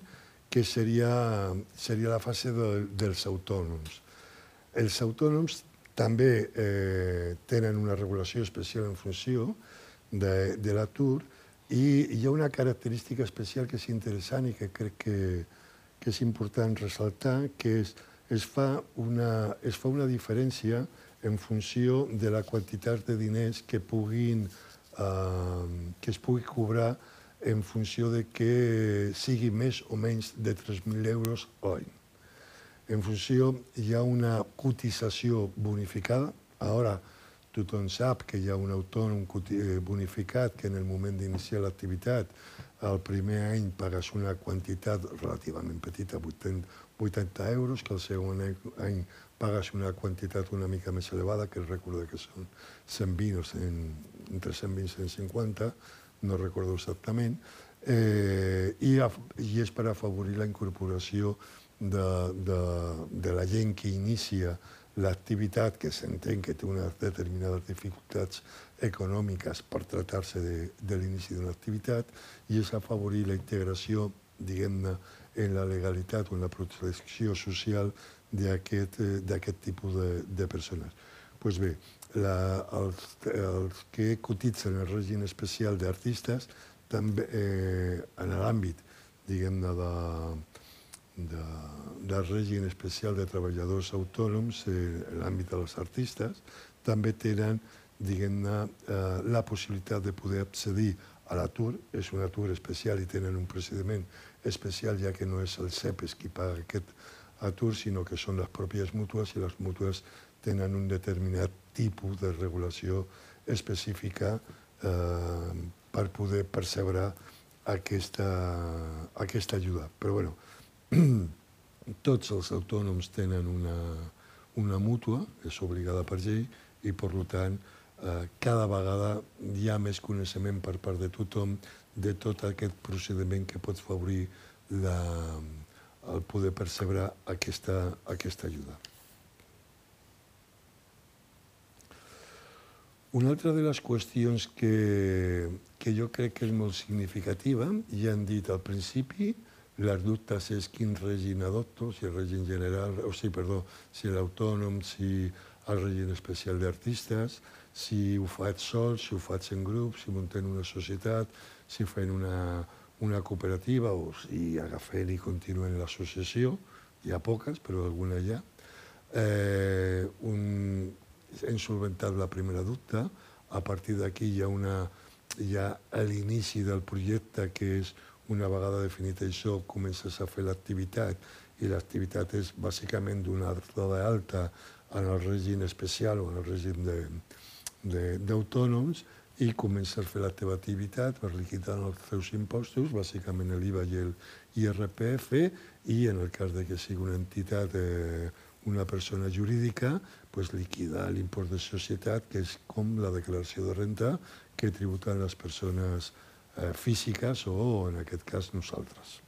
que seria, seria la fase de, dels autònoms. Els autònoms també eh, tenen una regulació especial en funció de, de l'atur i hi ha una característica especial que és interessant i que crec que, que és important ressaltar, que és, es, fa una, es fa una diferència en funció de la quantitat de diners que, puguin, eh, que es pugui cobrar en funció de que sigui més o menys de 3.000 euros l'any. En funció, hi ha una cotització bonificada. Ara, tothom sap que hi ha un autònom eh, bonificat que en el moment d'iniciar l'activitat el primer any pagues una quantitat relativament petita, 80 euros, que el segon any pagues una quantitat una mica més elevada, que recorda que són 120 o 100, entre 120 i 150, no recordo exactament, eh, i, i és per afavorir la incorporació de, de, de la gent que inicia l'activitat, que s'entén que té unes determinades dificultats econòmiques per tractar-se de, de l'inici d'una activitat, i és afavorir la integració, diguem-ne, en la legalitat o en la protecció social d'aquest tipus de, de persones. Doncs pues bé, la, els, els que cotitzen el règim especial d'artistes també eh, en l'àmbit, diguem-ne, de, de, del règim especial de treballadors autònoms, eh, l'àmbit dels artistes, també tenen, diguem-ne, eh, la possibilitat de poder accedir a l'atur, és un atur especial i tenen un procediment especial, ja que no és el CEPES qui paga aquest atur, sinó que són les pròpies mútues i les mútues tenen un determinat tipus de regulació específica eh, per poder percebre aquesta, aquesta ajuda. Però bueno, tots els autònoms tenen una, una mútua, és obligada per llei, i per tant, eh, cada vegada hi ha més coneixement per part de tothom de tot aquest procediment que pot favorir la, el poder percebre aquesta, aquesta ajuda. Una altra de les qüestions que, que jo crec que és molt significativa, ja han dit al principi, les dubtes és quin règim adopto, si el règim general, o sigui, perdó, si l'autònom, si el règim especial d'artistes, si ho faig sol, si ho faig en grup, si muntem una societat, si fem una, una cooperativa o si agafem i continuem l'associació, hi ha poques, però alguna hi ha. Eh, un, hem solventat la primera dubte, a partir d'aquí hi ha, una, hi ha l'inici del projecte que és una vegada definit això comences a fer l'activitat i l'activitat és bàsicament donar-te d'alta en el règim especial o en el règim d'autònoms i comences a fer la teva activitat per liquidar els teus impostos, bàsicament l'IVA i el IRPF, i en el cas de que sigui una entitat, eh, una persona jurídica, pues liquidar l'impost de societat, que és com la declaració de renta que tributen les persones eh, físiques o, en aquest cas, nosaltres.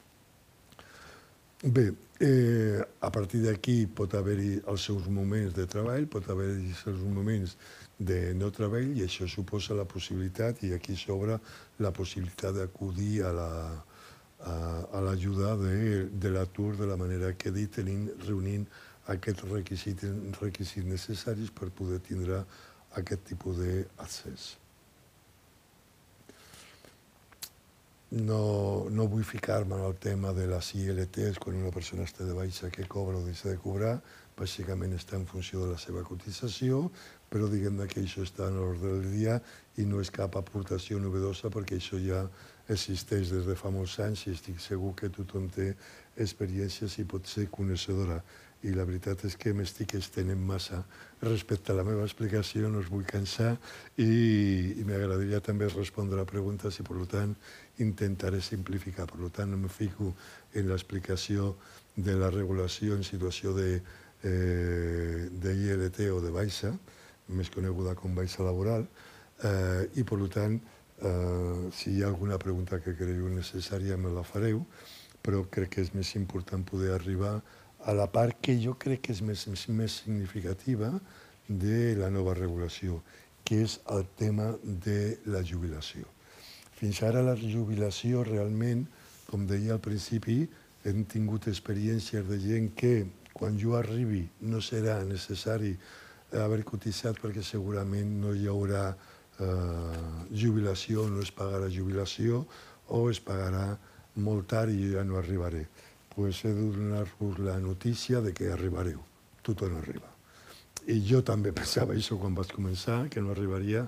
Bé, eh, a partir d'aquí pot haver-hi els seus moments de treball, pot haver-hi els seus moments de no treball i això suposa la possibilitat, i aquí s'obre la possibilitat d'acudir a la, a, a l'ajuda de, de l'atur de la manera que he dit, tenint, reunint aquests requisits, requisits necessaris per poder tindre aquest tipus d'accés. No, no vull ficar-me en el tema de les ILTs quan una persona està de baixa que cobra o deixa de cobrar, bàsicament està en funció de la seva cotització, però diguem que això està en l'ordre del dia i no és cap aportació novedosa perquè això ja existeix des de fa molts anys i estic segur que tothom té experiències i pot ser coneixedora. I la veritat és que m'estic estenent massa respecte a la meva explicació, no us vull cansar i, i m'agradaria també respondre a preguntes i per tant intentaré simplificar. Per tant, me fico en l'explicació de la regulació en situació de, eh, de o de baixa, més coneguda com baixa laboral, eh, i per tant, eh, si hi ha alguna pregunta que creieu necessària me la fareu, però crec que és més important poder arribar a la part que jo crec que és més, més significativa de la nova regulació, que és el tema de la jubilació. Fins ara la jubilació realment, com deia al principi, hem tingut experiències de gent que quan jo arribi no serà necessari haver cotitzat perquè segurament no hi haurà eh, jubilació, no es pagarà jubilació o es pagarà molt tard i jo ja no arribaré pues he de donar-vos la notícia de que arribareu. Tothom arriba. I jo també pensava això quan vaig començar, que no arribaria,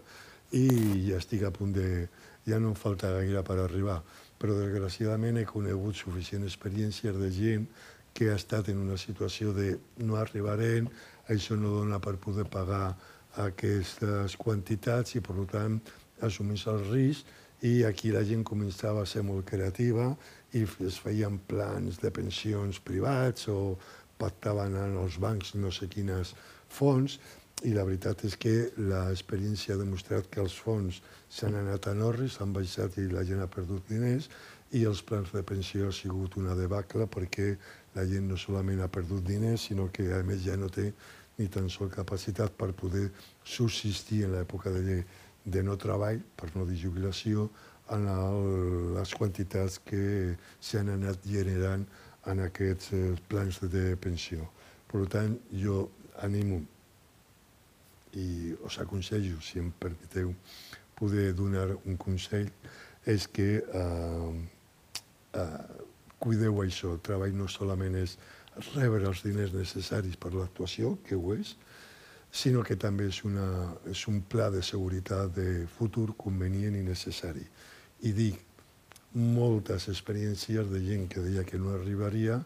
i ja estic a punt de... ja no em falta gaire per arribar. Però desgraciadament he conegut suficient experiències de gent que ha estat en una situació de no arribarem, això no dona per poder pagar aquestes quantitats i, per tant, assumís el risc i aquí la gent començava a ser molt creativa i es feien plans de pensions privats o pactaven en els bancs no sé quines fons i la veritat és que l'experiència ha demostrat que els fons s'han anat a Norris, s'han baixat i la gent ha perdut diners i els plans de pensió ha sigut una debacle perquè la gent no solament ha perdut diners, sinó que a més ja no té ni tan sol capacitat per poder subsistir en l'època de, de no treball, per no dir jubilació, en el, les quantitats que s'han anat generant en aquests eh, plans de pensió. Per tant, jo animo i us aconsello, si em permeteu poder donar un consell, és que eh, eh, cuideu això. El treball no solament és rebre els diners necessaris per l'actuació, que ho és, sinó que també és, una, és un pla de seguretat de futur convenient i necessari i dic moltes experiències de gent que deia que no arribaria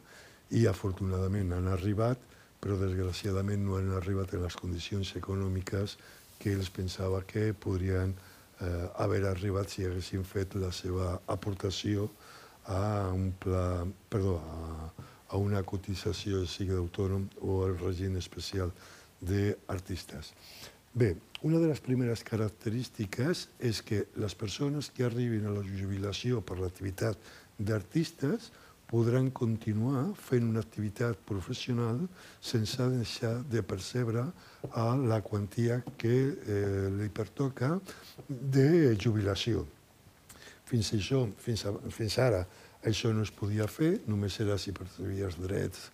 i afortunadament han arribat, però desgraciadament no han arribat en les condicions econòmiques que ells pensava que podrien eh, haver arribat si haguessin fet la seva aportació a un pla, perdó, a, a una cotització, sigui d'autònom o al règim especial d'artistes. Bé, una de les primeres característiques és que les persones que arribin a la jubilació per l'activitat d'artistes podran continuar fent una activitat professional sense deixar de percebre la quantia que eh, li pertoca de jubilació. Fins, això, fins, fins ara això no es podia fer, només era si percebies drets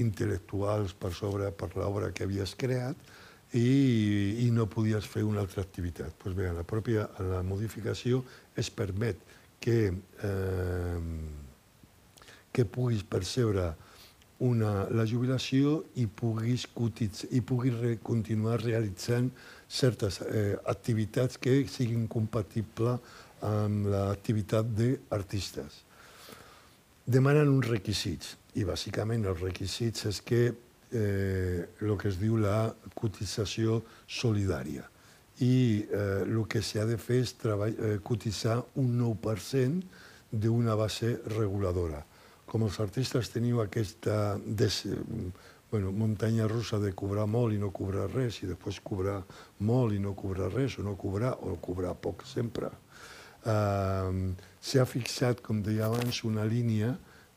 intel·lectuals per sobre per l'obra que havies creat, i, i no podies fer una altra activitat. Pues bé, la pròpia la modificació es permet que, eh, que puguis percebre una, la jubilació i puguis, cotitz, i puguis re, continuar realitzant certes eh, activitats que siguin compatibles amb l'activitat d'artistes. Demanen uns requisits, i bàsicament els requisits és que eh, que es diu la cotització solidària. I eh, que s'ha de fer és treball, eh, cotitzar un 9% d'una base reguladora. Com els artistes teniu aquesta des, bueno, muntanya russa de cobrar molt i no cobrar res, i després cobrar molt i no cobrar res, o no cobrar, o cobrar poc sempre. Uh, S'ha fixat, com deia abans, una línia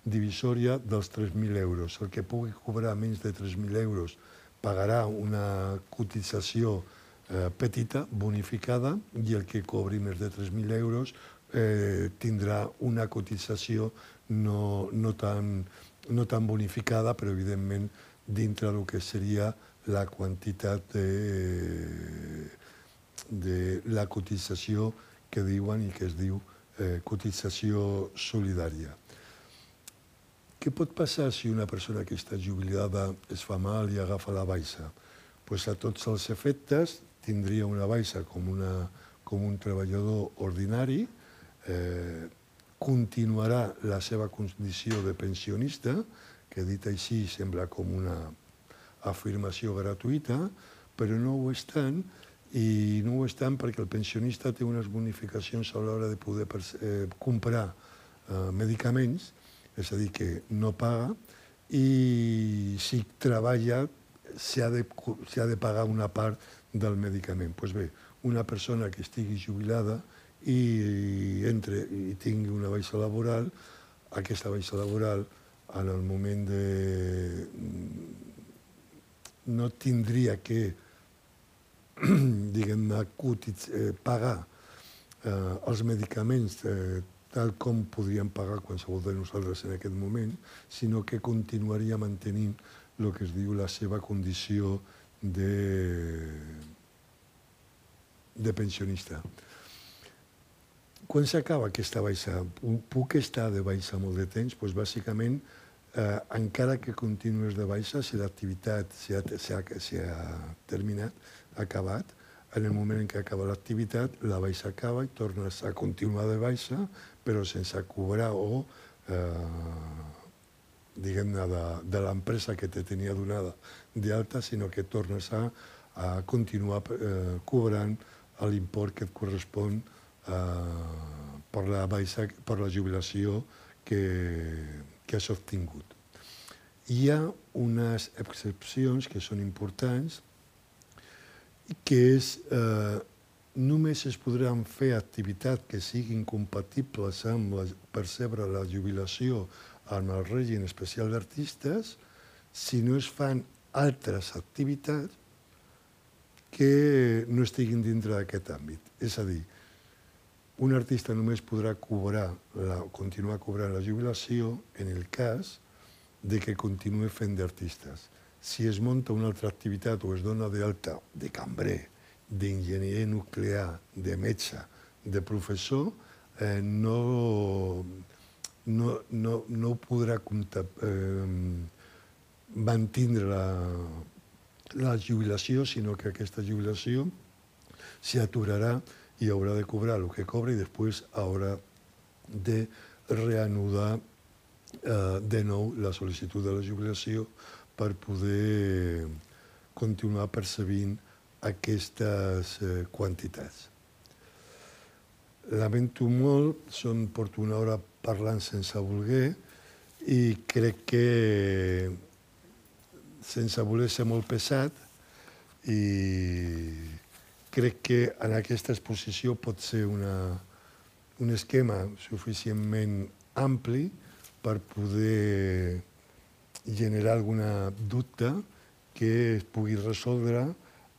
divisòria dels 3.000 euros. El que pugui cobrar menys de 3.000 euros pagarà una cotització eh, petita, bonificada, i el que cobri més de 3.000 euros eh, tindrà una cotització no, no, tan, no tan bonificada, però evidentment dintre del que seria la quantitat de, de la cotització que diuen i que es diu eh, cotització solidària. Què pot passar si una persona que està jubilada es fa mal i agafa la baixa? Pues a tots els efectes tindria una baixa com, una, com un treballador ordinari, eh, continuarà la seva condició de pensionista, que dit així sembla com una afirmació gratuïta, però no ho és tant, i no ho és tant perquè el pensionista té unes bonificacions a l'hora de poder eh, comprar eh, medicaments, és a dir, que no paga, i si treballa s'ha de, de pagar una part del medicament. Doncs pues bé, una persona que estigui jubilada i entre i tingui una baixa laboral, aquesta baixa laboral en el moment de... no tindria que, diguem-ne, eh, pagar eh, els medicaments eh, tal com podríem pagar qualsevol de nosaltres en aquest moment, sinó que continuaria mantenint el que es diu la seva condició de, de pensionista. Quan s'acaba aquesta baixa? Puc estar de baixa molt de temps? Pues, bàsicament, eh, encara que continues de baixa, si l'activitat s'ha terminat, acabat, en el moment en què acaba l'activitat, la baixa acaba i tornes a continuar de baixa, però sense cobrar o, eh, diguem-ne, de, de l'empresa que te tenia donada d'alta, sinó que tornes a, a continuar eh, cobrant l'import que et correspon eh, per, la baixa, per la jubilació que, que has obtingut. Hi ha unes excepcions que són importants, que és eh, només es podran fer activitats que siguin compatibles amb la, percebre la jubilació amb el règim especial d'artistes si no es fan altres activitats que no estiguin dintre d'aquest àmbit. És a dir, un artista només podrà cobrar la, continuar cobrant la jubilació en el cas de que continuï fent d'artistes. Si es munta una altra activitat o es dona d'alta de cambrer, d'enginyer nuclear, de metge, de professor, eh, no, no, no, no podrà comptar, eh, mantindre la, la jubilació, sinó que aquesta jubilació s'aturarà i haurà de cobrar el que cobra i després haurà de reanudar eh, de nou la sol·licitud de la jubilació per poder continuar percebint aquestes eh, quantitats. Lamento molt, són, porto una hora parlant sense voler i crec que sense voler ser molt pesat i crec que en aquesta exposició pot ser una, un esquema suficientment ampli per poder generar alguna dubte que es pugui resoldre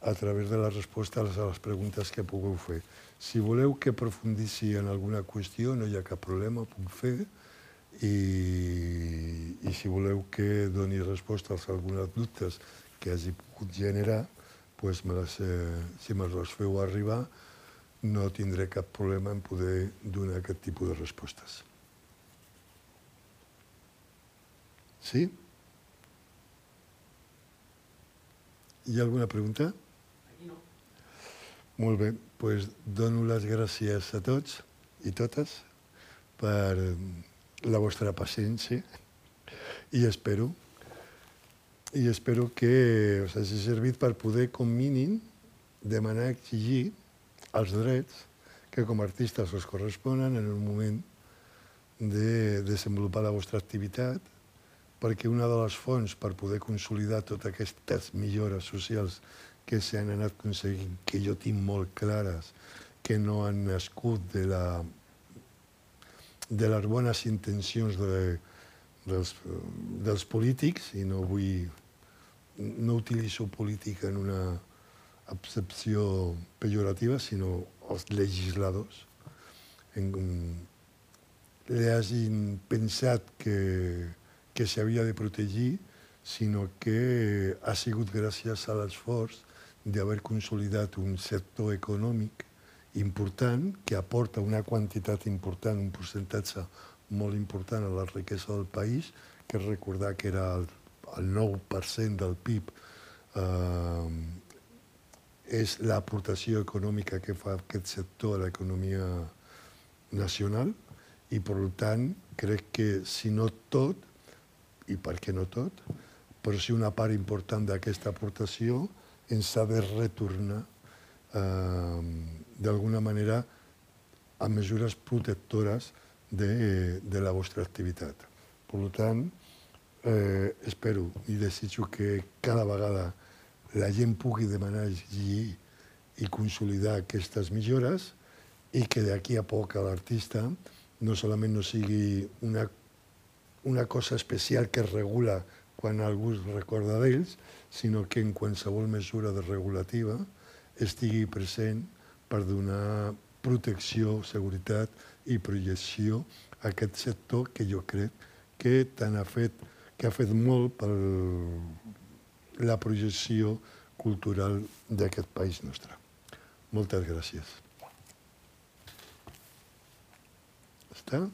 a través de les, a les preguntes que pugueu fer. Si voleu que aprofundissi en alguna qüestió, no hi ha cap problema, ho puc fer, i, i si voleu que doni respostes a algunes dubtes que hagi pogut generar, pues me les, eh, si me les feu arribar, no tindré cap problema en poder donar aquest tipus de respostes. Sí? Hi ha alguna pregunta? Aquí no. Molt bé, doncs dono les gràcies a tots i totes per la vostra paciència i espero i espero que us hagi servit per poder, com mínim, demanar, exigir els drets que com a artistes us corresponen en un moment de desenvolupar la vostra activitat, perquè una de les fonts per poder consolidar totes aquestes millores socials que s'han anat aconseguint, que jo tinc molt clares, que no han nascut de, la, de les bones intencions de, dels, dels polítics, i no vull... no utilitzo política en una accepció pejorativa, sinó els legisladors, en, li hagin pensat que, que s'havia de protegir, sinó que ha sigut gràcies a l'esforç d'haver consolidat un sector econòmic important que aporta una quantitat important, un percentatge molt important a la riquesa del país, que recordar que era el, el 9% del PIB, eh, és l'aportació econòmica que fa aquest sector a l'economia nacional i, per tant, crec que si no tot, i per què no tot, però si una part important d'aquesta aportació ens ha de retornar eh, d'alguna manera a mesures protectores de, de la vostra activitat. Per tant, eh, espero i desitjo que cada vegada la gent pugui demanar i, i consolidar aquestes millores i que d'aquí a poc l'artista no solament no sigui una, una cosa especial que regula quan algú es recorda d'ells, sinó que en qualsevol mesura de regulativa estigui present per donar protecció, seguretat i projecció a aquest sector que jo crec que tant ha fet, que ha fet molt per la projecció cultural d'aquest país nostre. Moltes gràcies. Està?